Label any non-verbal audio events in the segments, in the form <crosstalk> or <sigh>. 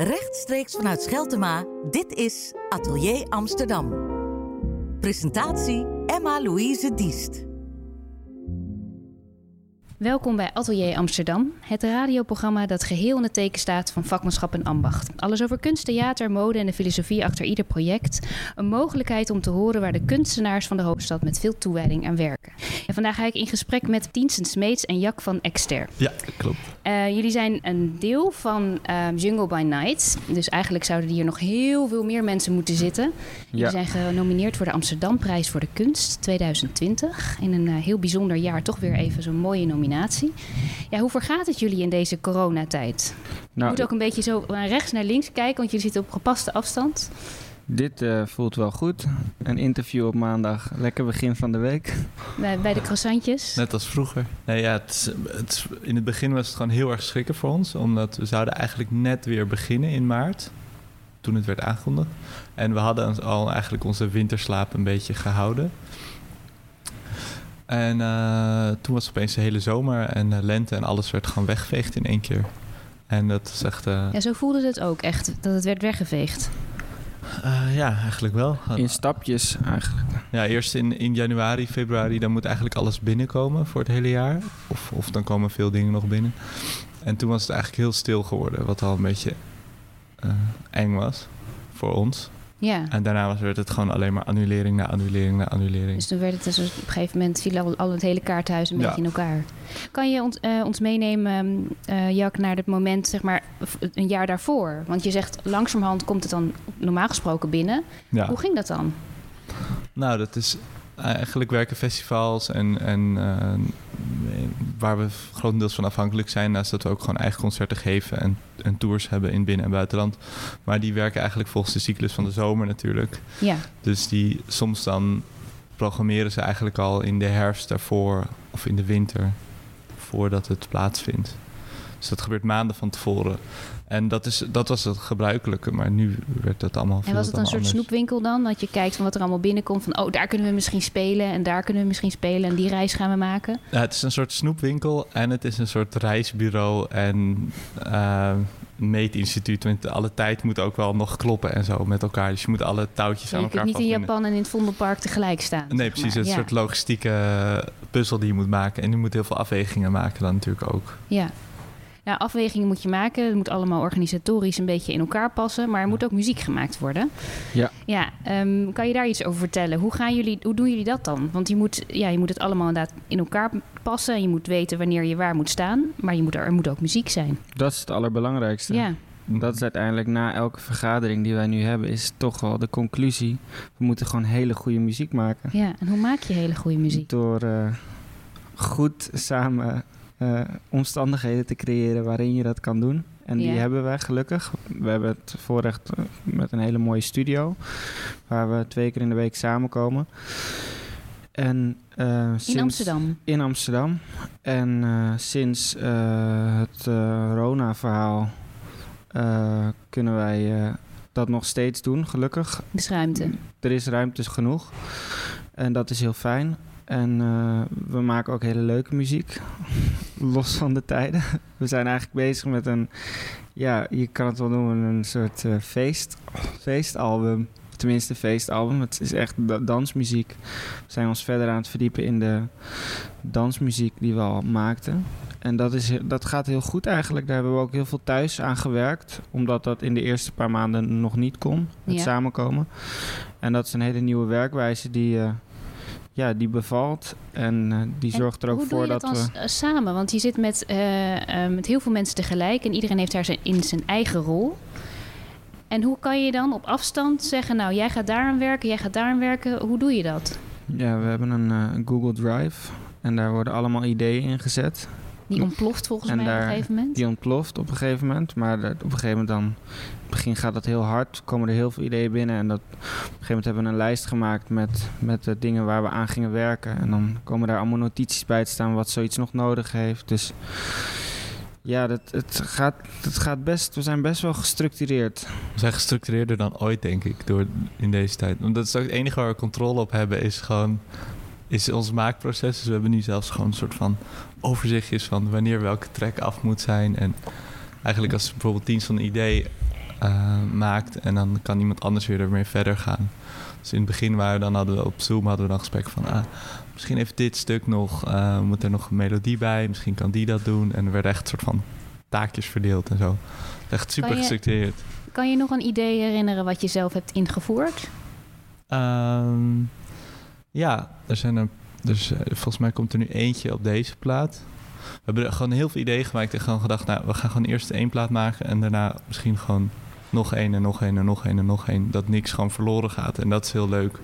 Rechtstreeks vanuit Scheltema, dit is Atelier Amsterdam. Presentatie Emma-Louise Diest. Welkom bij Atelier Amsterdam, het radioprogramma dat geheel in het teken staat van vakmanschap en ambacht. Alles over kunst, theater, mode en de filosofie achter ieder project. Een mogelijkheid om te horen waar de kunstenaars van de hoofdstad met veel toewijding aan werken. En vandaag ga ik in gesprek met Tiensen Smeets en Jak van Exter. Ja, klopt. Uh, jullie zijn een deel van uh, Jungle by Night. Dus eigenlijk zouden hier nog heel veel meer mensen moeten zitten. Jullie ja. zijn genomineerd voor de Amsterdamprijs voor de Kunst 2020. In een uh, heel bijzonder jaar toch weer even zo'n mooie nominatie. Ja, hoe vergaat het jullie in deze coronatijd? Nou, je moet ook een beetje zo van rechts naar links kijken, want jullie zitten op gepaste afstand. Dit uh, voelt wel goed. Een interview op maandag. Lekker begin van de week. Bij, bij de croissantjes. Net als vroeger. Nee, ja, het, het, in het begin was het gewoon heel erg schrikken voor ons. Omdat we zouden eigenlijk net weer beginnen in maart. Toen het werd aangekondigd. En we hadden al eigenlijk onze winterslaap een beetje gehouden. En uh, toen was het opeens de hele zomer en uh, lente en alles werd gewoon weggeveegd in één keer. En dat is echt... Uh... Ja, zo voelde het ook echt, dat het werd weggeveegd. Ja, eigenlijk wel. In stapjes eigenlijk. Ja, eerst in, in januari, februari, dan moet eigenlijk alles binnenkomen voor het hele jaar. Of, of dan komen veel dingen nog binnen. En toen was het eigenlijk heel stil geworden, wat al een beetje eng was voor ons. Ja. En daarna was, werd het gewoon alleen maar annulering na annulering na annulering. Dus toen werd het dus op een gegeven moment viel al, al het hele kaarthuis een ja. beetje in elkaar. Kan je ons, uh, ons meenemen, uh, Jack, naar het moment, zeg maar, een jaar daarvoor? Want je zegt langzamerhand komt het dan normaal gesproken binnen. Ja. Hoe ging dat dan? Nou, dat is eigenlijk werken festivals en, en uh, waar we grotendeels van afhankelijk zijn, naast dat we ook gewoon eigen concerten geven en, en tours hebben in binnen- en buitenland. Maar die werken eigenlijk volgens de cyclus van de zomer natuurlijk. Ja. Dus die soms dan programmeren ze eigenlijk al in de herfst daarvoor of in de winter voordat het plaatsvindt. Dus dat gebeurt maanden van tevoren. En dat, is, dat was het gebruikelijke, maar nu werd dat allemaal En was het een soort anders. snoepwinkel dan? Dat je kijkt van wat er allemaal binnenkomt. Van, oh, daar kunnen we misschien spelen en daar kunnen we misschien spelen. En die reis gaan we maken. Ja, het is een soort snoepwinkel en het is een soort reisbureau en uh, meetinstituut. Want alle tijd moet ook wel nog kloppen en zo met elkaar. Dus je moet alle touwtjes ja, aan je elkaar kunt niet in Japan en in het Vondelpark tegelijk staan. Nee, precies. Het is een soort logistieke puzzel die je moet maken. En je moet heel veel afwegingen maken dan natuurlijk ook. Ja. Ja, afwegingen moet je maken. Het moet allemaal organisatorisch een beetje in elkaar passen. Maar er moet ook muziek gemaakt worden. Ja. Ja, um, kan je daar iets over vertellen? Hoe, gaan jullie, hoe doen jullie dat dan? Want je moet, ja, je moet het allemaal inderdaad in elkaar passen. En je moet weten wanneer je waar moet staan. Maar je moet, er moet ook muziek zijn. Dat is het allerbelangrijkste. Ja. Dat is uiteindelijk na elke vergadering die wij nu hebben, is toch wel de conclusie. We moeten gewoon hele goede muziek maken. Ja, en hoe maak je hele goede muziek? Door uh, goed samen uh, omstandigheden te creëren waarin je dat kan doen. En die hebben wij gelukkig. We hebben het voorrecht uh, met een hele mooie studio, waar we twee keer in de week samenkomen. En, uh, sinds, In Amsterdam? In Amsterdam. En uh, sinds het Rona-verhaal kunnen wij dat nog steeds doen, gelukkig. Er is ruimte. Er is ruimte genoeg. En dat is heel fijn. En uh, we maken ook hele leuke muziek, los van de tijden. <laughs> We zijn eigenlijk bezig met een, ja, je kan het wel noemen, een soort uh, feest, feestalbum. Tenminste, feestalbum. Het is echt da dansmuziek. We zijn ons verder aan het verdiepen in de dansmuziek die we al maakten. En dat, is, dat gaat heel goed eigenlijk. Daar hebben we ook heel veel thuis aan gewerkt. Omdat dat in de eerste paar maanden nog niet kon, het Ja. samenkomen. En dat is een hele nieuwe werkwijze die... Uh, ja, die bevalt en uh, die En zorgt er ook voor dat, dat, we. eh, samen? Want je zit met, eh, eh, met heel veel mensen tegelijk en iedereen heeft daar zijn, in zijn eigen rol. En hoe kan je dan op afstand zeggen, nou jij gaat daar aan werken, jij gaat daar aan werken. Hoe doe je dat? Ja, we hebben een Google Drive en daar worden allemaal ideeën in gezet. Die ontploft volgens En mij op een gegeven moment. Die ontploft op een gegeven moment, maar op een gegeven moment dan... In het begin gaat dat heel hard, komen er heel veel ideeën binnen. En dat, op een gegeven moment hebben we een lijst gemaakt met, met de dingen waar we aan gingen werken. En dan komen daar allemaal notities bij te staan wat zoiets nog nodig heeft. Dus ja, dat, het, gaat, het gaat best, we zijn best wel gestructureerd. We zijn gestructureerder dan ooit, denk ik, door in deze tijd. Want dat is ook het enige waar we controle op hebben, is gewoon is ons maakproces. Dus we hebben nu zelfs gewoon een soort van overzichtjes van wanneer welke track af moet zijn. En eigenlijk als bijvoorbeeld dienst van een idee eh, maakt. En dan kan iemand anders weer ermee verder gaan. Dus in het begin waren dan hadden we op Zoom hadden we dan gesprek van... Ah, misschien heeft dit stuk nog, uh, moet er nog een melodie bij. Misschien kan die dat doen. En er werden echt een soort van taakjes verdeeld en zo. Echt super gestructureerd. Kan je nog een idee herinneren wat je zelf hebt ingevoerd? Um, ja, er zijn er. Dus volgens mij komt er nu eentje op deze plaat. We hebben gewoon heel veel ideeën gemaakt en gewoon gedacht, nou, we gaan gewoon eerst één plaat maken en daarna misschien gewoon nog één en nog één en nog één en nog één. Dat niks gewoon verloren gaat. En dat is heel leuk.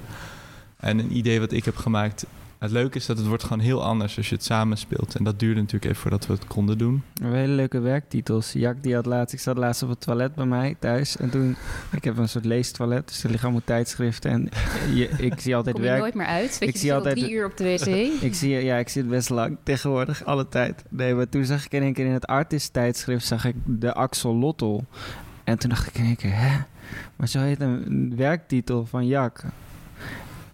En een idee wat ik heb gemaakt het leuke is dat het wordt gewoon heel anders als je het samen speelt. En dat duurde natuurlijk even voordat we het konden doen. Hele leuke werktitels. Jack die had laatst, ik zat laatst op het toilet bij mij thuis. En toen, ik heb een soort leestoilet, dus er liggen allemaal tijdschriften. En je, ik zie altijd Kom je werk. nooit meer uit? Ik je, zie altijd drie uur op de wc. <laughs> ik zie, ja, ik zit best lang tegenwoordig, alle tijd. Nee, maar toen zag ik in één keer in het artist tijdschrift zag ik de Axel Lottel. En toen dacht ik in één keer, hè? Maar zo heet een werktitel van Jack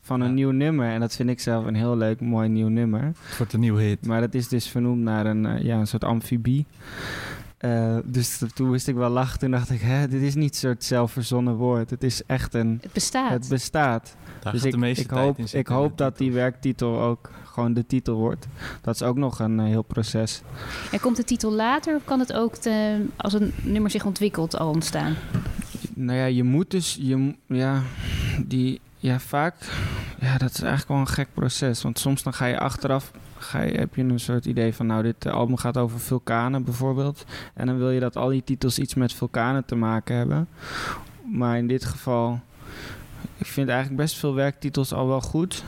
van een nieuw nummer. En dat vind ik zelf een heel leuk, mooi nieuw nummer. Het wordt een nieuw hit. Maar dat is dus vernoemd naar een, uh, ja, een soort amfibie. Uh, dus toen wist ik wel lachen. Toen dacht ik, hè, dit is niet een soort zelfverzonnen woord. Het is echt een... Het bestaat. Het bestaat. Daar dus ik, ik hoop, ik hoop dat die werktitel ook gewoon de titel wordt. Dat is ook nog een uh, heel proces. En komt de titel later of kan het ook te, als een nummer zich ontwikkelt al ontstaan? Nou ja, je moet dus... Je, ja, die ja, vaak. Ja, dat is eigenlijk wel een gek proces. Want soms dan ga je achteraf. Ga je, heb je een soort idee van. Nou, dit album gaat over vulkanen bijvoorbeeld. En dan wil je dat al die titels iets met vulkanen te maken hebben. Maar in dit geval. Ik vind eigenlijk best veel werktitels al wel goed.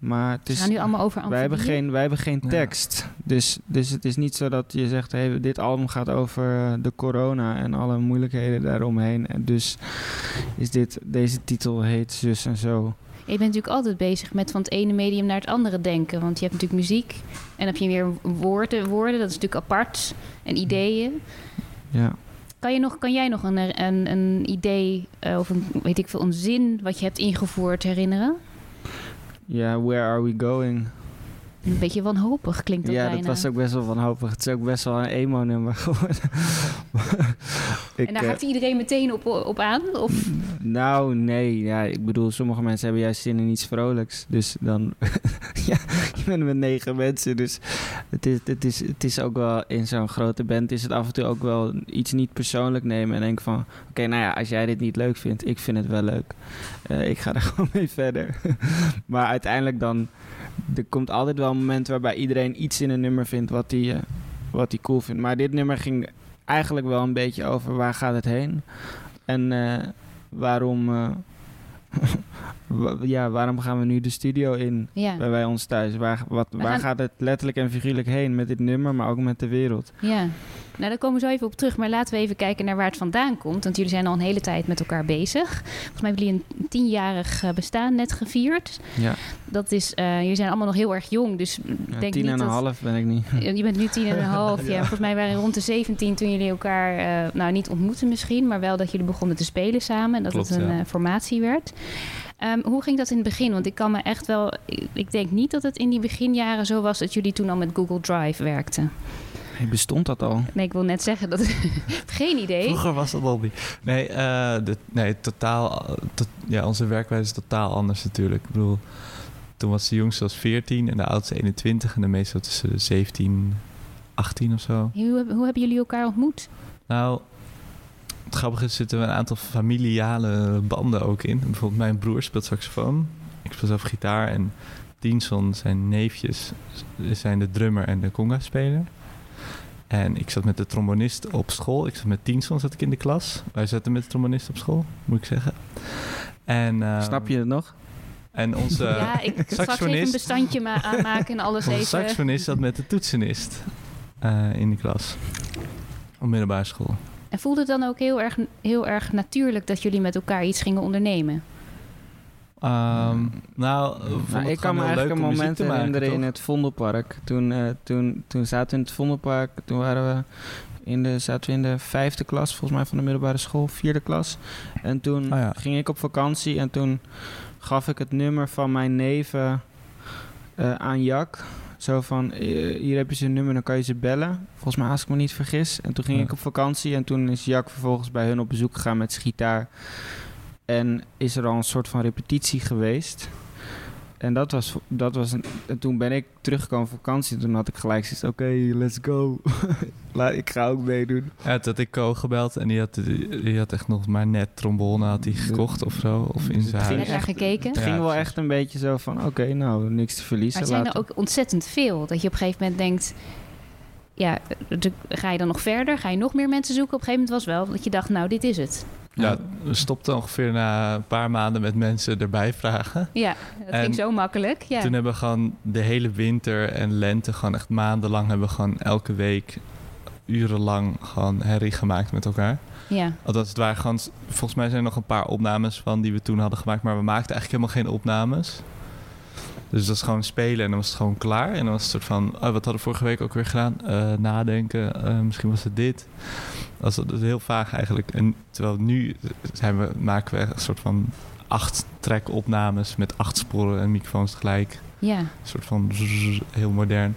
Maar het is, gaan nu allemaal over wij hebben geen, wij hebben geen tekst. Dus, dus het is niet zo dat je zegt: hey, dit album gaat over eh, de corona en alle moeilijkheden daaromheen. En dus is dit, deze titel heet zus en zo. Je bent natuurlijk altijd bezig met van het ene medium naar het andere denken. Want je hebt natuurlijk muziek en dan heb je weer woorden, woorden dat is natuurlijk apart. En ideeën. Ja. Kan, je nog, kan jij nog een, een, een idee uh, of een, weet ik veel, een zin wat je hebt ingevoerd herinneren? Ja, Where Are We Going? Een beetje wanhopig klinkt dat ja, bijna. dat was ook best wel wanhopig. Het is ook best wel een emo-nummer geworden. ik, <laughs> en daar gaat iedereen meteen op, op aan? Of? Nou, nee. Ja, ik bedoel, sommige mensen hebben juist zin in iets vrolijks. Dus dan... <laughs> ja, je bent met negen mensen. Dus het is, het is, het is ook wel... In zo'n grote band is het af en toe ook wel iets niet persoonlijk nemen. En denken van... Okay, nou ja, als jij dit niet leuk vindt, ik vind het wel leuk. Uh, ik ga er <laughs> gewoon mee verder. <laughs> maar uiteindelijk dan er komt altijd wel een moment waarbij iedereen iets in een nummer vindt wat hij uh, wat die cool vindt. Maar dit nummer ging eigenlijk wel een beetje over waar gaat het heen en uh, waarom. <laughs> Ja, waarom gaan we nu de studio in ja. bij, bij ons thuis? Waar, wat, waar gaan... gaat het letterlijk en figuurlijk heen met dit nummer, maar ook met de wereld? Ja, nou daar komen we zo even op terug. Maar laten we even kijken naar waar het vandaan komt. Want jullie zijn al een hele tijd met elkaar bezig. Volgens mij hebben jullie een tienjarig bestaan net gevierd. Ja. Dat is, uh, jullie zijn allemaal nog heel erg jong. Dus ja, denk tien niet en een half ben ik niet. Je bent nu tien en een half. <laughs> ja. ja. Volgens mij waren rond de 17 toen jullie elkaar, uh, nou niet ontmoeten misschien, maar wel dat jullie begonnen te spelen samen. En dat Klopt, het een ja. formatie werd. Um, hoe ging dat in het begin? Want ik kan me echt wel. Ik, denk niet dat het in die beginjaren zo was dat jullie toen al met Google Drive werkten. Hey, bestond dat al? Nee, ik wil net zeggen dat. <laughs> geen idee. Vroeger was dat al niet. Nee, uh, de, nee totaal. To, ja, onze werkwijze is totaal anders natuurlijk. Ik bedoel, toen was de jongste was 14 en de oudste 21 en de meeste tussen de 17, 18 of zo. Hoe, hoe hebben jullie elkaar ontmoet? Nou, het grappige is, zitten een aantal familiale banden ook in. Bijvoorbeeld mijn broer speelt saxofoon. Ik speel zelf gitaar. En Dienson, zijn neefjes, zijn de drummer en de conga-speler. En ik zat met de trombonist op school. Ik zat met Dienson zat ik in de klas. Wij zaten met de trombonist op school, moet ik zeggen. En, uh, Snap je het nog? En onze ja, ik <laughs> straks even een bestandje ma aanmaken en alles onze even. saxofonist zat met de toetsenist uh, in de klas. Op middelbare school. En voelde het dan ook heel erg, heel erg natuurlijk dat jullie met elkaar iets gingen ondernemen? Um, nou, nou ik kan me eigenlijk een moment herinneren in het Vondelpark. Toen, uh, toen, toen zaten we in het Vondelpark, toen waren we in de, zaten we in de vijfde klas, volgens mij van de middelbare school, vierde klas. En toen oh ja. ging ik op vakantie en toen gaf ik het nummer van mijn neven uh, aan Jack. Zo van, eh, hier heb je zijn nummer, dan kan je ze bellen. Volgens mij, als ik me niet vergis. En toen ging Ja. ik op vakantie en toen is Jack vervolgens bij hun op bezoek gegaan met zijn gitaar. En is er al een soort van repetitie geweest. En dat was, dat was een, en toen ben ik teruggekomen van vakantie. En toen had ik gelijk zoiets, oké, let's go. <laughs> Laat, ik ga ook meedoen. Ja, toen had ik Co gebeld en die had, die had echt nog maar net trombone had hij gekocht of zo. Of in zijn Het ging Net huis. echt- gekeken. Het Ja, ging wel echt een beetje zo van, oké, nou, niks te verliezen. Maar het zijn er ook ontzettend veel. Dat je op een gegeven moment denkt... Ja, ga je dan nog verder? Ga je nog meer mensen zoeken? Op een gegeven moment was wel dat je dacht, nou, dit is het. Ja, we stopten ongeveer na een paar maanden met mensen erbij vragen. Ja, dat En ging zo makkelijk. Ja. Toen hebben we gewoon de hele winter en lente, gewoon echt maandenlang, hebben we gewoon elke week urenlang gewoon herrie gemaakt met elkaar. ja. Althans, het waren gewoon, volgens mij zijn er nog een paar opnames van die we toen hadden gemaakt, maar we maakten eigenlijk helemaal geen opnames. Dus dat is gewoon spelen en dan was het gewoon klaar. En dan was het soort van, oh, wat hadden we vorige week ook weer gedaan? Eh, nadenken, eh, misschien was het dit. Dat is, dat is heel vaag eigenlijk. En terwijl nu zijn we, maken we echt een soort van acht track opnames met acht sporen en microfoons tegelijk. ja. Een soort van zzz, heel modern.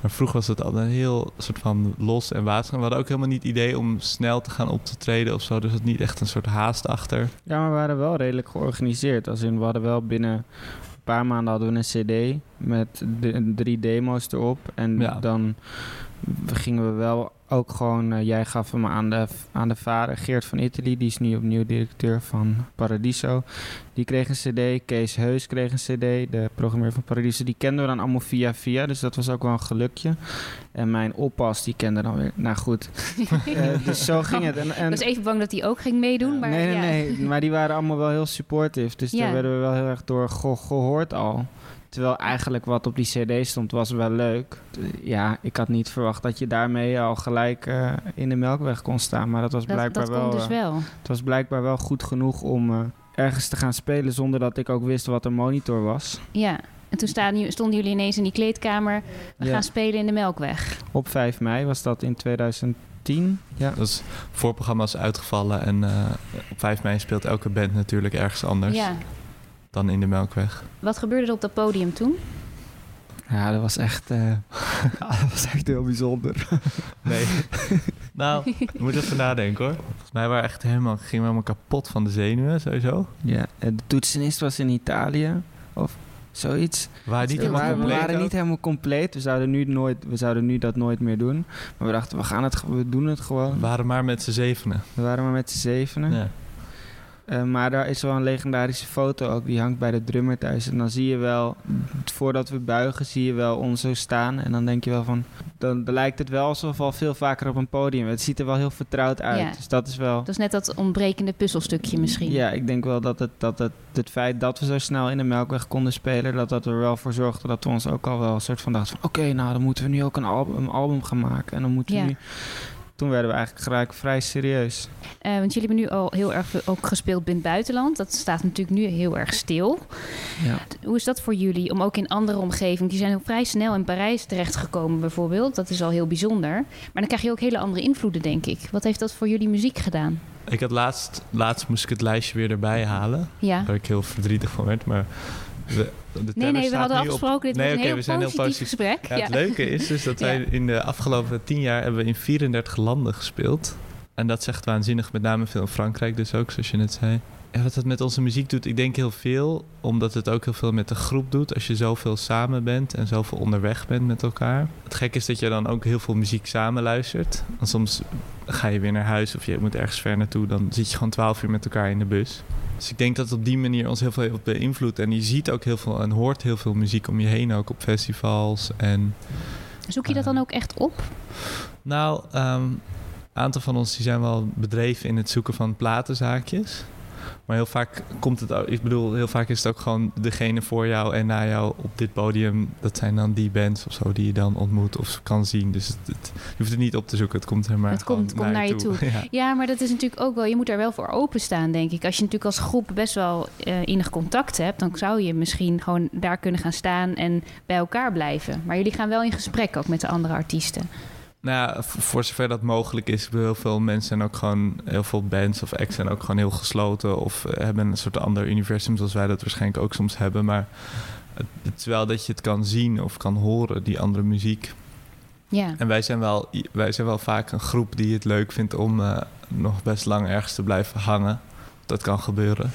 Maar vroeger was het altijd heel soort van los en water. We hadden ook helemaal niet het idee om snel te gaan op te treden of zo. Dus zat niet echt een soort haast achter. Ja, maar we waren wel redelijk georganiseerd. Als in, we hadden wel binnen paar maanden hadden we een cd met de, drie demo's erop. En Ja. dan gingen we wel ook gewoon... eh, jij gaf hem aan de, aan de vader, Geert van Italy. Die is nu opnieuw directeur van Paradiso. Die kreeg een cd. Kees Heus kreeg een cd, de programmeur van Paradiso. Die kenden we dan allemaal via via. Dus dat was ook wel een gelukje. En mijn oppas, die kende dan weer... Nou goed, <laughs> Eh, dus zo ging het. En, en, Ik was even bang dat hij ook ging meedoen. Maar nee, nee, ja. nee. Maar die waren allemaal wel heel supportive. Dus Ja. daar werden we wel heel erg door ge- gehoord al. Terwijl eigenlijk wat op die cd stond was wel leuk. Ja, ik had niet verwacht dat je daarmee al gelijk eh, in de melkweg kon staan. Maar dat was Dat, blijkbaar dat wel... kon dus eh, wel. het was blijkbaar wel goed genoeg om eh, ergens te gaan spelen... zonder dat ik ook wist wat een monitor was. Ja. En toen staan, stonden jullie ineens in die kleedkamer. We Ja. gaan spelen in de Melkweg. Op 5 mei was dat in 2010. Ja. Dat is voorprogramma is uitgevallen. En eh, op 5 mei speelt elke band natuurlijk ergens anders Ja. Dan in de Melkweg. Wat gebeurde er op dat podium toen? ja, dat was echt... eh, <laughs> dat was echt heel bijzonder. <laughs> Nee. nou, we moeten even nadenken hoor. Volgens mij waren echt helemaal, gingen we helemaal kapot van de zenuwen sowieso. Ja, en de toetsenist was in Italië of zoiets. We waren niet helemaal waren, we compleet waren ook. niet helemaal compleet. We zouden, nu nooit, we zouden nu dat nooit meer doen. Maar we dachten, we, gaan het, we doen het gewoon. We waren maar met z'n zevenen. We waren maar met z'n zevenen. Ja. Eh, maar daar is wel een legendarische foto ook. Die hangt bij de drummer thuis. En dan zie je wel, voordat we buigen, zie je wel ons zo staan. En dan denk je wel van, dan, dan lijkt het wel alsof we al veel vaker op een podium. Het ziet er wel heel vertrouwd uit. Ja. Dus dat is wel... Dat is net dat ontbrekende puzzelstukje misschien. Ja, ik denk wel dat het, dat het, het feit dat we zo snel in de Melkweg konden spelen, dat dat er wel voor zorgde dat we ons ook al wel een soort van dachten van, oké, nou dan moeten we nu ook een album, een album gaan maken. En dan moeten Ja. we nu... Toen werden we eigenlijk gelijk vrij serieus. Eh, want jullie hebben nu al heel erg ook gespeeld in het buitenland. Dat staat natuurlijk nu heel erg stil. Ja. Hoe is dat voor jullie om ook in andere omgevingen... Jullie zijn heel vrij snel in Parijs terechtgekomen bijvoorbeeld. Dat is al heel bijzonder. Maar dan krijg je ook hele andere invloeden, denk ik. Wat heeft dat voor jullie muziek gedaan? Ik had laatst, laatst moest ik het lijstje weer erbij halen. Ja. Waar ik heel verdrietig van werd. Maar we, de Nee, nee, we hadden nu op- afgesproken. Dit Nee, een heel we zijn heel positief gesprek. Ja, Ja, het leuke is dus dat <laughs> wij in de afgelopen tien jaar hebben we in 34 landen gespeeld. En dat echt waanzinnig, met name veel in Frankrijk dus ook, zoals je net zei. Ja, wat dat met onze muziek doet, ik denk heel veel, omdat het ook heel veel met de groep doet. Als je zoveel samen bent en zoveel onderweg bent met elkaar. Het gek is dat je dan ook heel veel muziek samen luistert. Want soms ga je weer naar huis of je moet ergens ver naartoe, dan zit je gewoon 12 uur met elkaar in de bus. Dus ik denk dat het op die manier ons heel veel heeft beïnvloed. En je ziet ook heel veel en hoort heel veel muziek om je heen, ook op festivals. En Zoek je dat dan ook echt op? nou, ehm, een aantal van ons die zijn wel bedreven in het zoeken van platenzaakjes. Maar heel vaak komt het ook, ik bedoel, heel vaak is het ook gewoon degene voor jou en na jou op dit podium. Dat zijn dan die bands of zo die je dan ontmoet of kan zien. Dus het, het- je hoeft het niet op te zoeken, het komt er maar Het komt- komt naar je <laughs> ja. Ja, maar dat is natuurlijk ook wel... Je moet daar wel voor openstaan, denk ik. Als je natuurlijk als groep best wel enig contact hebt... dan zou je misschien gewoon daar kunnen gaan staan en bij elkaar blijven. Maar jullie gaan wel in gesprek ook met de andere artiesten. Nou voor zover dat mogelijk is. Heel veel mensen zijn ook gewoon, heel veel bands of acts zijn ook gewoon heel gesloten. Of eh, hebben een soort ander universum zoals wij dat waarschijnlijk ook soms hebben. Maar het, het is wel dat je het kan zien of kan horen, die andere muziek. Ja. En wij zijn wel, wij zijn wel vaak een groep die het leuk vindt om eh, nog best lang ergens te blijven hangen. Dat kan gebeuren.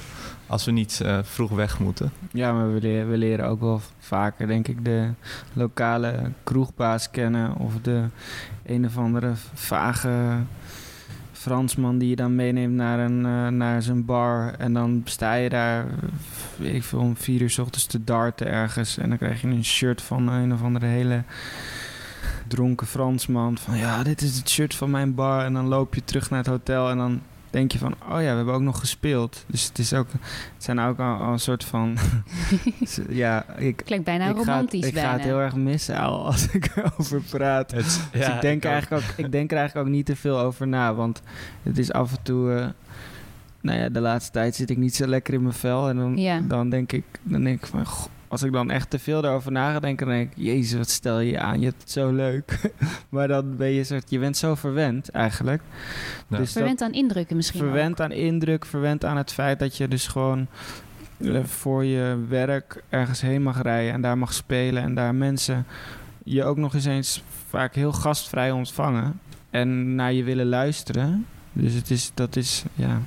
Als we niet eh, vroeg weg moeten. Ja, maar we leren, we leren ook wel vaker, denk ik, de lokale kroegbaas kennen. Of de een of andere vage Fransman die je dan meeneemt naar, een, eh, naar zijn bar. En dan sta je daar, weet ik veel, om vier uur s ochtends te darten ergens. En dan krijg je een shirt van een of andere hele dronken Fransman. Van ja, dit is het shirt van mijn bar. En dan loop je terug naar het hotel en dan denk je van, oh ja, we hebben ook nog gespeeld. Dus het, is ook, het zijn ook al, al een soort van... <laughs> ja, ik, Klinkt bijna ik ga, romantisch het, ik bijna. ga het heel erg missen al <laughs> als ik erover praat. Het, Dus ik, denk eigenlijk ook, ik denk er eigenlijk ook niet te veel over na. Want het is af en toe... eh, nou ja, de laatste tijd zit ik niet zo lekker in mijn vel. En dan, Ja. dan denk ik, dan denk ik van... goh, als ik dan echt te veel daarover na ga denken, dan denk ik... Jezus, wat stel je aan? Je hebt het zo leuk. <laughs> maar dan ben je soort... Je bent zo verwend eigenlijk. Ja. Dus dat- Verwend aan indrukken misschien verwend aan indruk, verwend aan het feit dat je dus gewoon eh, voor je werk ergens heen mag rijden en daar mag spelen en daar mensen je ook nog eens eens vaak heel gastvrij ontvangen en naar je willen luisteren. Dus het is, dat is, ja.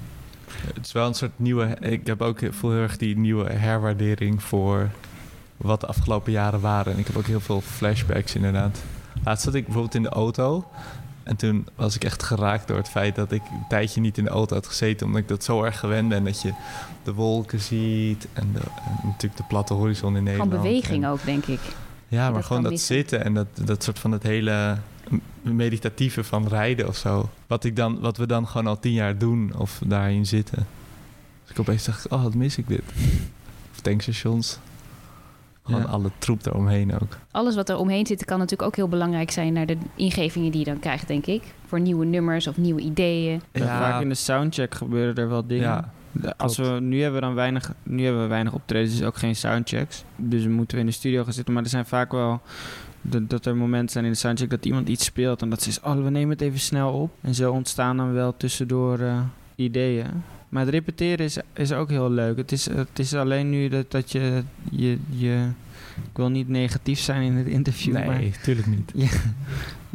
Het is wel een soort nieuwe. Ik heb ook heel- voel heel erg die nieuwe herwaardering voor wat de afgelopen jaren waren. En ik heb ook heel veel flashbacks inderdaad. Laatst zat ik bijvoorbeeld in de auto. En toen was ik echt geraakt door het feit dat ik een tijdje niet in de auto had gezeten. Omdat ik dat zo erg gewend ben. Dat je de wolken ziet. En, de, en natuurlijk de platte horizon in ook. Van Nederland. beweging En- ook, denk ik. Ja, maar dat gewoon dat missen. zitten en dat, dat soort van het hele meditatieve van rijden of zo. Wat, ik dan, wat we dan gewoon al tien jaar doen of daarin zitten. Dus ik opeens dacht, oh, wat mis ik dit. Of tankstations. Gewoon Ja. alle troep eromheen ook. Alles wat er omheen zit kan natuurlijk ook heel belangrijk zijn... naar de ingevingen die je dan krijgt, denk ik. Voor nieuwe nummers of nieuwe ideeën. Vaak in de soundcheck gebeuren er wel dingen. ja, De- Als we, nu hebben we dan weinig, nu hebben we weinig optredens, dus ook geen soundchecks. Dus moeten we in de studio gaan zitten. Maar er zijn vaak wel de- dat er momenten zijn in de soundcheck dat iemand iets speelt en dat ze is, oh, we nemen het even snel op. En zo ontstaan dan wel tussendoor eh, ideeën. Maar het repeteren is, is ook heel leuk. Het is, het is alleen nu dat, dat je, je, je... Ik wil niet negatief zijn in het interview, maar nee, tuurlijk niet. <laughs> je,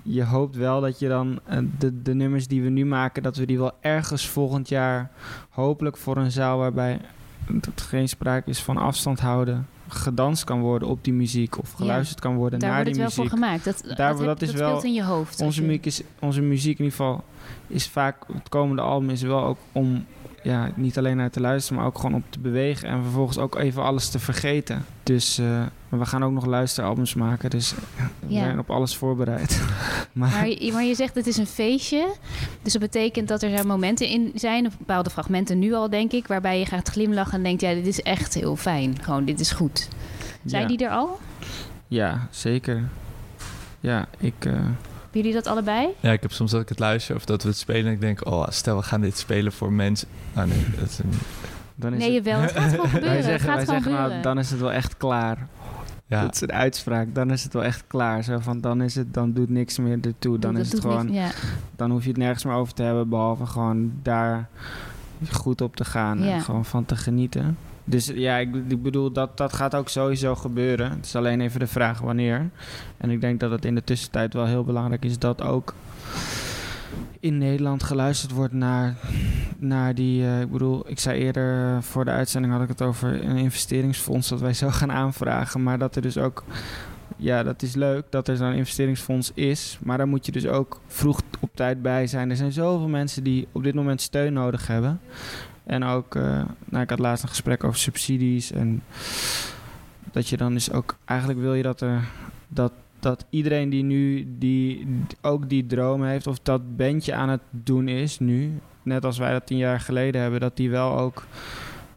je hoopt wel dat je dan eh, de, de nummers die we nu maken, dat we die wel ergens volgend jaar hopelijk voor een zaal waarbij het geen sprake is van afstand houden, gedanst kan worden op die muziek of geluisterd kan worden Daar naar wordt die het wel muziek. voor gemaakt. Dat, Daar- dat, heb- dat is dat wel speelt in je hoofd. Onze muziek, is, onze muziek in ieder geval is vaak, het komende album is wel ook om ja, niet alleen naar te luisteren, maar ook gewoon op te bewegen en vervolgens ook even alles te vergeten. Dus eh, maar we gaan ook nog luisteralbums maken, dus we Ja. zijn op alles voorbereid. <laughs> maar, Maar je, maar je zegt het is een feestje. Dus dat betekent dat er zijn momenten in zijn, of bepaalde fragmenten nu al, denk ik, waarbij je gaat glimlachen en denkt: ja, dit is echt heel fijn. Gewoon, dit is goed. Zijn ja. die er al? Ja, zeker. Ja, ik... eh, Hebben jullie dat allebei? Ja, ik heb soms dat ik het luister of dat we het spelen en ik denk, oh, stel we gaan dit spelen voor mensen. Ah nee, dat is een, dan is Nee, het, jawel. Het gaat gewoon <laughs> gebeuren. wij zeggen, het wij zeggen nou, dan is het wel echt klaar. Ja, Dat is een uitspraak. Dan is het wel echt klaar. Zo van, dan is het, dan doet niks meer ertoe. Dan Dat is het gewoon, niks- ja. dan hoef je het nergens meer over te hebben, behalve gewoon daar goed op te gaan Ja. en gewoon van te genieten. Dus ja, ik, ik bedoel, dat, dat gaat ook sowieso gebeuren. Het is alleen even de vraag wanneer. En ik denk dat het in de tussentijd wel heel belangrijk is dat ook in Nederland geluisterd wordt naar, naar die... eh, ik bedoel, ik zei eerder voor de uitzending had ik het over een investeringsfonds dat wij zo gaan aanvragen. Maar dat er dus ook... Ja, dat is leuk dat er zo'n investeringsfonds is. Maar daar moet je dus ook vroeg op tijd bij zijn. Er zijn zoveel mensen die op dit moment steun nodig hebben. En ook, eh, nou, ik had laatst een gesprek over subsidies. En dat je dan dus ook, eigenlijk wil je dat er, dat, dat iedereen die nu, die ook die droom heeft, of dat bandje aan het doen is nu, net als wij dat tien jaar geleden hebben, dat die wel ook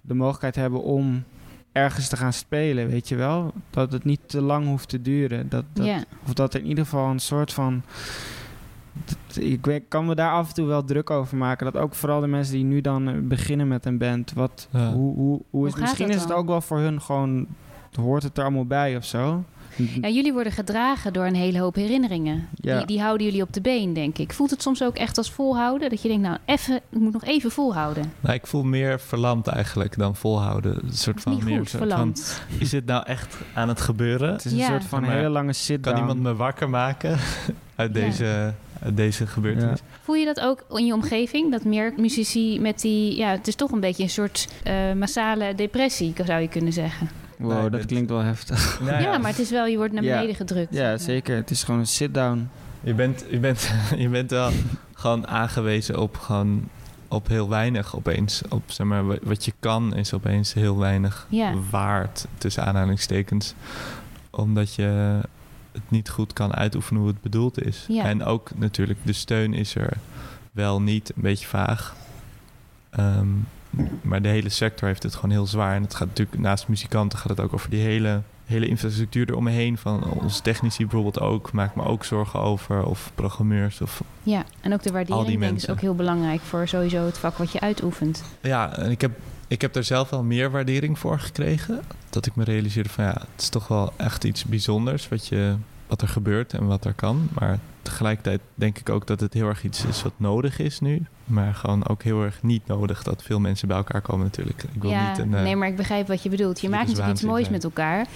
de mogelijkheid hebben om ergens te gaan spelen, weet je wel? Dat het niet te lang hoeft te duren. Dat, dat, of dat er in ieder geval een soort van. d- Ik weet- kan me daar af en toe wel druk over maken. Dat ook vooral de mensen die nu dan beginnen met een band. Wat, Ja. hoe, hoe, hoe is, gaat misschien dat is het ook wel voor hun gewoon. Hoort het er allemaal bij of zo? Ja, jullie worden gedragen door een hele hoop herinneringen. Ja. Die, die houden jullie op de been, denk ik. Voelt het soms ook echt als volhouden? Dat je denkt, nou, even, ik moet nog even volhouden. Nou, ik voel meer verlamd eigenlijk dan volhouden. Een soort van Niet meer goed, soort van, verlamd. is dit nou echt aan het gebeuren? Het is een Ja. soort van hele lange sit-down. Kan iemand me wakker maken <laughs> uit Ja. deze, uit deze gebeurtenis? Voel je dat ook in je omgeving? Dat meer muzici met die... Ja, het is toch een beetje een soort eh, massale depressie, zou je kunnen zeggen. Wow, Nee, dat klinkt wel heftig. <laughs> Nou ja, maar het is wel, je wordt naar Ja. beneden gedrukt. Ja, zeker. Het is gewoon een sit-down. Je bent, je bent, <laughs> je bent wel gewoon aangewezen op, gewoon, op heel weinig opeens. Op, zeg maar, wa- wat je kan is opeens heel weinig Ja. waard, tussen aanhalingstekens. Omdat je het niet goed kan uitoefenen hoe het bedoeld is. Ja. En ook natuurlijk, de steun is er wel niet, een beetje vaag. Ehm, maar de hele sector heeft het gewoon heel zwaar. En het gaat natuurlijk, naast muzikanten gaat het ook over die hele, hele infrastructuur eromheen. Van onze technici bijvoorbeeld ook. Maak me ook zorgen over. Of programmeurs. Of, Ja, en ook de waardering denk ik, is ook heel belangrijk voor sowieso het vak wat je uitoefent. ja, en ik heb, ik heb daar zelf wel meer waardering voor gekregen. Dat ik me realiseerde van ja, het is toch wel echt iets bijzonders. Wat, je, wat er gebeurt en wat er kan. Maar tegelijkertijd denk ik ook dat het heel erg iets is wat nodig is nu. Maar gewoon ook heel erg niet nodig dat veel mensen bij elkaar komen natuurlijk. Ik wil ja, niet een... eh, nee, maar ik begrijp wat je bedoelt. Je maakt natuurlijk iets moois met elkaar.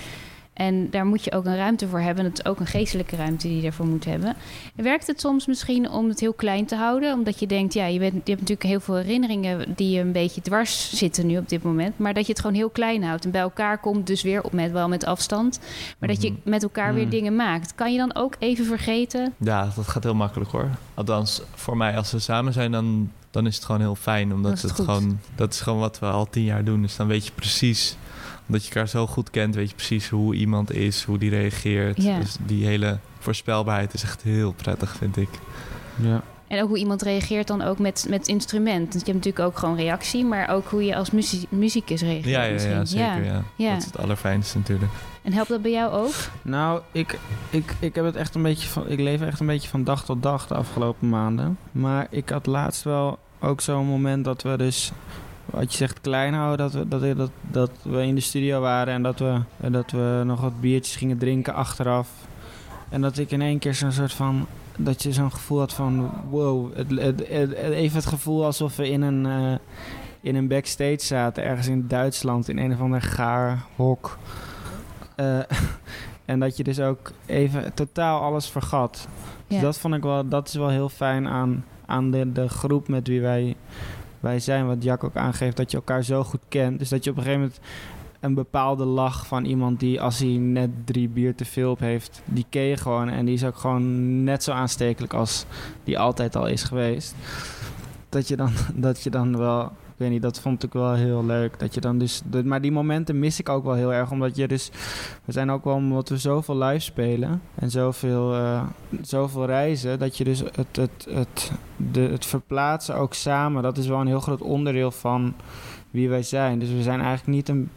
En daar moet je ook een ruimte voor hebben. Het is ook een geestelijke ruimte die je daarvoor moet hebben. Werkt het soms misschien om het heel klein te houden? Omdat je denkt, ja, je, bent, je hebt natuurlijk heel veel herinneringen die je een beetje dwars zitten nu op dit moment. Maar dat je het gewoon heel klein houdt en bij elkaar komt, dus weer op met, wel met afstand. Maar dat je Mhm. met elkaar weer Mm. dingen maakt. Kan je dan ook even vergeten? Ja, dat gaat heel makkelijk hoor. Althans, voor mij als we samen zijn, dan, dan is het gewoon heel fijn. Omdat het gewoon, dat is gewoon wat we al tien jaar doen. Dus dan weet je precies, omdat je elkaar zo goed kent, weet je precies hoe iemand is, hoe die reageert. Ja. Dus die hele voorspelbaarheid is echt heel prettig, vind ik. Ja. En ook hoe iemand reageert dan ook met, met instrument. Want je hebt natuurlijk ook gewoon reactie, maar ook hoe je als muzie- muzikus reageert. Ja, ja, zeker. Ja. Ja. Dat is het allerfijnste natuurlijk. En helpt dat bij jou ook? Nou, ik, ik, ik heb het echt een beetje van. Ik leef echt een beetje van dag tot dag de afgelopen maanden. Maar ik had laatst wel ook zo'n moment dat we dus. Wat je zegt, klein houden. Dat we, dat, dat, dat we in de studio waren en dat we, dat we nog wat biertjes gingen drinken achteraf. En dat ik in één keer zo'n soort van. Dat je zo'n gevoel had van. Wow. Het, het, het- even het gevoel alsof we in een. eh, in een backstage zaten, ergens in Duitsland, in een of ander gaar hok. Eh, <laughs> en dat je dus ook even totaal alles vergat. Dus dat vond ik wel, dat is wel heel fijn aan, aan de, de groep met wie wij, wij zijn. Wat Jack ook aangeeft, dat je elkaar zo goed kent. Dus dat je op een gegeven moment een bepaalde lach van iemand die als hij net drie bier te veel op heeft, die ken je gewoon. En die is ook gewoon net zo aanstekelijk als die altijd al is geweest. Dat je dan, <laughs> dat je dan wel, ik weet niet, dat vond ik wel heel leuk. Dat je dan dus, maar die momenten mis ik ook wel heel erg, omdat je dus, we zijn ook wel omdat we zoveel live spelen en zoveel, eh, zoveel reizen, dat je dus het, het, het, de, het verplaatsen ook samen, dat is wel een heel groot onderdeel van wie wij zijn. Dus we zijn eigenlijk niet een,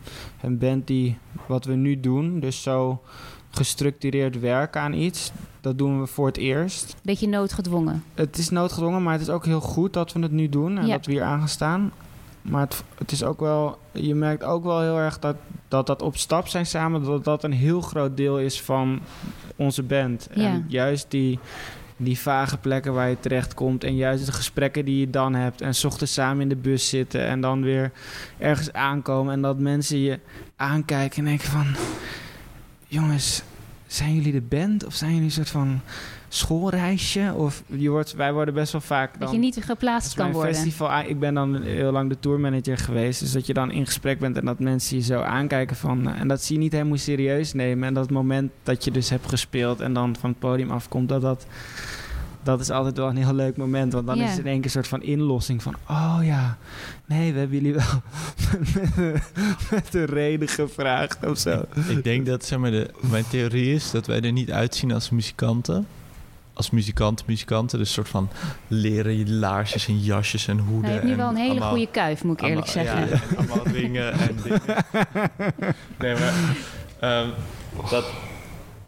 een band die wat we nu doen, dus zo gestructureerd werken aan iets. Dat doen we voor het eerst. Beetje noodgedwongen. Het is noodgedwongen, maar het is ook heel goed dat we het nu doen en Ja. dat we hier aan gaan staan. Maar het, het is ook wel, je merkt ook wel heel erg dat, dat dat op stap zijn samen, dat dat een heel groot deel is van onze band. Ja. En juist die, die vage plekken waar je terecht komt en juist de gesprekken die je dan hebt en ochtends samen in de bus zitten en dan weer ergens aankomen en dat mensen je aankijken en denken van, jongens, zijn jullie de band of zijn jullie een soort van schoolreisje? Of je wordt, wij worden best wel vaak dan... Dat je niet geplaatst kan worden. festival, ah, ik ben dan heel lang de tourmanager geweest. Dus dat je dan in gesprek bent en dat mensen je zo aankijken van... eh, En dat ze je niet helemaal serieus nemen. En dat moment dat je dus hebt gespeeld en dan van het podium afkomt... Dat, dat, dat is altijd wel een heel leuk moment. Want dan is het in één keer een soort van inlossing van... Oh ja, nee, we hebben jullie wel <laughs> met, een reden gevraagd of zo. Ik denk dat, zeg maar, de, mijn theorie is dat wij er niet uitzien als muzikanten. Als muzikanten, muzikanten. Dus een soort van leren laarsjes en jasjes en hoeden. Nou, je hebt nu wel een hele allemaal- goede kuif, moet ik eerlijk allemaal- zeggen. Ja, allemaal <laughs> ringen en dingen. Nee, maar... ehm, dat,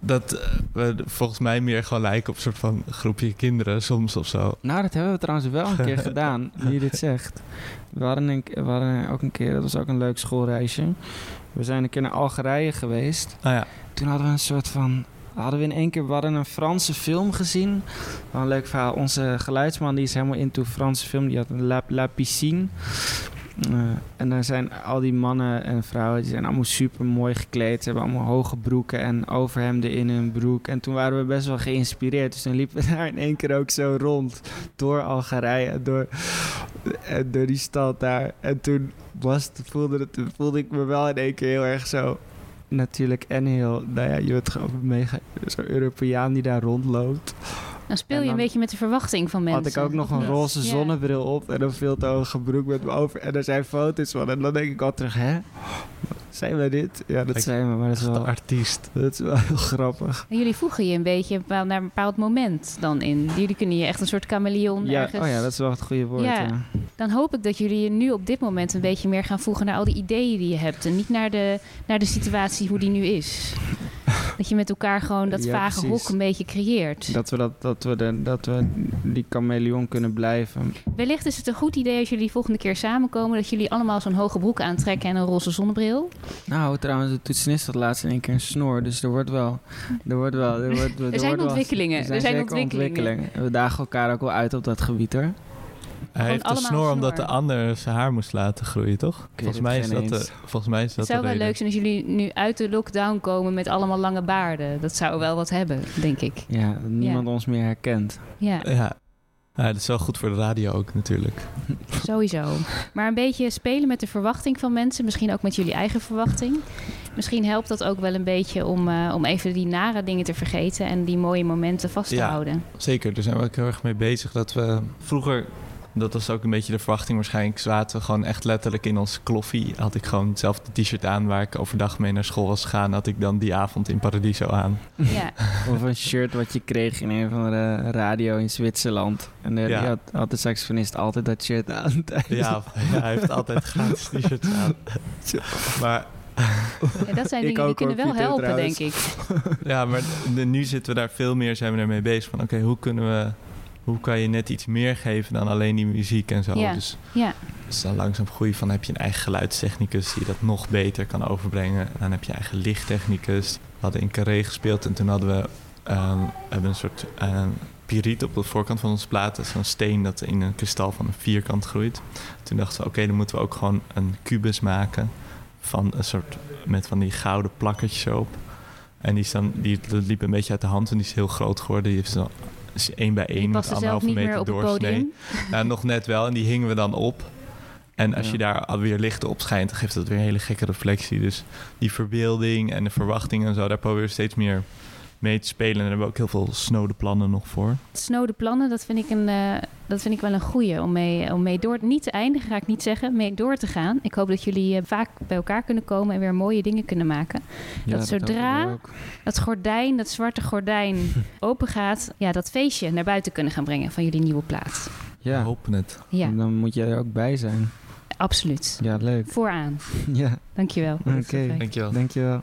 dat eh, we volgens mij meer gewoon lijken op een soort van groepje kinderen soms of zo. Nou, dat hebben we trouwens wel een keer <laughs> gedaan, nu je dit zegt. We hadden, een, we hadden ook een keer, dat was ook een leuk schoolreisje. We zijn een keer naar Algerije geweest. Ah ja, Toen hadden we een soort van... Hadden we in één keer, we een Franse film gezien. Een leuk verhaal. Onze geluidsman die is helemaal into Franse film. Die had een La, La Piscine. Eh, en daar zijn al die mannen en vrouwen, die zijn allemaal super mooi gekleed. Ze hebben allemaal hoge broeken en overhemden in hun broek. En toen waren we best wel geïnspireerd. Dus toen liepen we <laughs> daar in één keer ook zo rond. Door Algerije, door, en door die stad daar. En toen was het, voelde, het, voelde ik me wel in één keer heel erg zo natuurlijk en heel, nou ja, je bent gewoon mega, zo'n Europeaan die daar rondloopt. Dan speel je een beetje met de verwachting van mensen. Had ik ook nog een roze zonnebril op en een veel te hoge broek met me over. En er zijn foto's van. En dan denk ik al terug, hè? Zijn we dit? Ja, dat Ik- zijn we, maar dat is, wel, artiest. dat is wel <laughs> heel grappig. En jullie voegen je een beetje naar een bepaald moment dan in. Jullie kunnen je echt een soort chameleon Ja, ergens... oh ja, dat is wel het goede woord. Ja. Ja. Dan hoop ik dat jullie je nu op dit moment een beetje meer gaan voegen naar al die ideeën die je hebt. En niet naar de, naar de situatie hoe die nu is. Dat je met elkaar gewoon dat Ja, vage precies. hok een beetje creëert. Dat, we dat, dat, we de, dat we die chameleon kunnen blijven. Wellicht is het een goed idee als jullie volgende keer samenkomen... dat jullie allemaal zo'n hoge broek aantrekken en een roze zonnebril. Nou, trouwens, de toetsenist had laatst in één keer een snor. Dus er wordt wel... Er, wordt wel, er, wordt, er, Er zijn wordt wel- ontwikkelingen. Er zijn, Er zijn zeker ontwikkelingen. En We dagen elkaar ook wel uit op dat gebied, hoor. Hij heeft een snor omdat de ander zijn haar moest laten groeien, toch? Volgens het mij, is dat de, volgens mij is dat Het zou de wel reden. leuk zijn als jullie nu uit de lockdown komen met allemaal lange baarden. Dat zou wel wat hebben, denk ik. Ja, dat niemand ons meer herkent. Ja, Ja. ja, dat is wel goed voor de radio ook natuurlijk. <laughs> sowieso. Maar een beetje spelen met de verwachting van mensen. Misschien ook met jullie eigen verwachting. Misschien helpt dat ook wel een beetje om, eh, om even die nare dingen te vergeten... en die mooie momenten vast te Ja. houden. Zeker, daar zijn we ook heel erg mee bezig. Dat we vroeger, dat was ook een beetje de verwachting waarschijnlijk, zaten we gewoon echt letterlijk in ons kloffie. Had ik gewoon hetzelfde t-shirt aan waar ik overdag mee naar school was gegaan. Had ik dan die avond in Paradiso aan. Ja, <laughs> Of een shirt wat je kreeg in een van de radio in Zwitserland. En de, Ja. die had, had de saxofonist altijd dat shirt aan. <laughs> Ja, ja, hij heeft altijd gratis t-shirts aan. <laughs> Maar Ja, dat zijn Ik dingen die kunnen hoor, wel Pieter, helpen, trouwens. denk ik. Ja, maar de- nu zitten we daar veel meer, zijn we ermee bezig. Van oké, hoe kunnen we, hoe kan je net iets meer geven dan alleen die muziek en zo. Ja. Dus, Ja, dus dan langzaam groeien van heb je een eigen geluidstechnicus die dat nog beter kan overbrengen. En dan heb je eigen lichttechnicus. We hadden in Carré gespeeld en toen hadden we, we hebben een soort ehm piriet op de voorkant van onze plaat. Dat is zo'n steen dat in een kristal van een vierkant groeit. Toen dachten we, oké, dan moeten we ook gewoon een kubus maken van een soort met van die gouden plakkertjes erop. En die, staan, die liep een beetje uit de hand en die is heel groot geworden. Die heeft is één bij je één met er anderhalve niet meer meter doorsnee. podium. Nou, nog net wel. En die hingen we dan op. En als Ja. je daar alweer licht op schijnt, dan geeft dat weer een hele gekke reflectie. Dus die verbeelding en de verwachting en zo, daar proberen we steeds meer mee te spelen. En daar hebben we ook heel veel snode plannen nog voor. Snode plannen, dat vind ik, een, eh, dat vind ik wel een goeie om mee, om mee door... Niet te eindigen, ga ik niet zeggen, mee door te gaan. Ik hoop dat jullie eh, vaak bij elkaar kunnen komen en weer mooie dingen kunnen maken. Ja, dat zodra- we. Dat gordijn, dat zwarte gordijn <laughs> open gaat... Ja, dat feestje naar buiten kunnen gaan brengen van jullie nieuwe plaat. We Ja, hopen het. Ja, dan moet je er ook bij zijn. absoluut. Ja, leuk. Vooraan. <laughs> Ja, Dankjewel. Oké. gesprek. Dankjewel. dankjewel.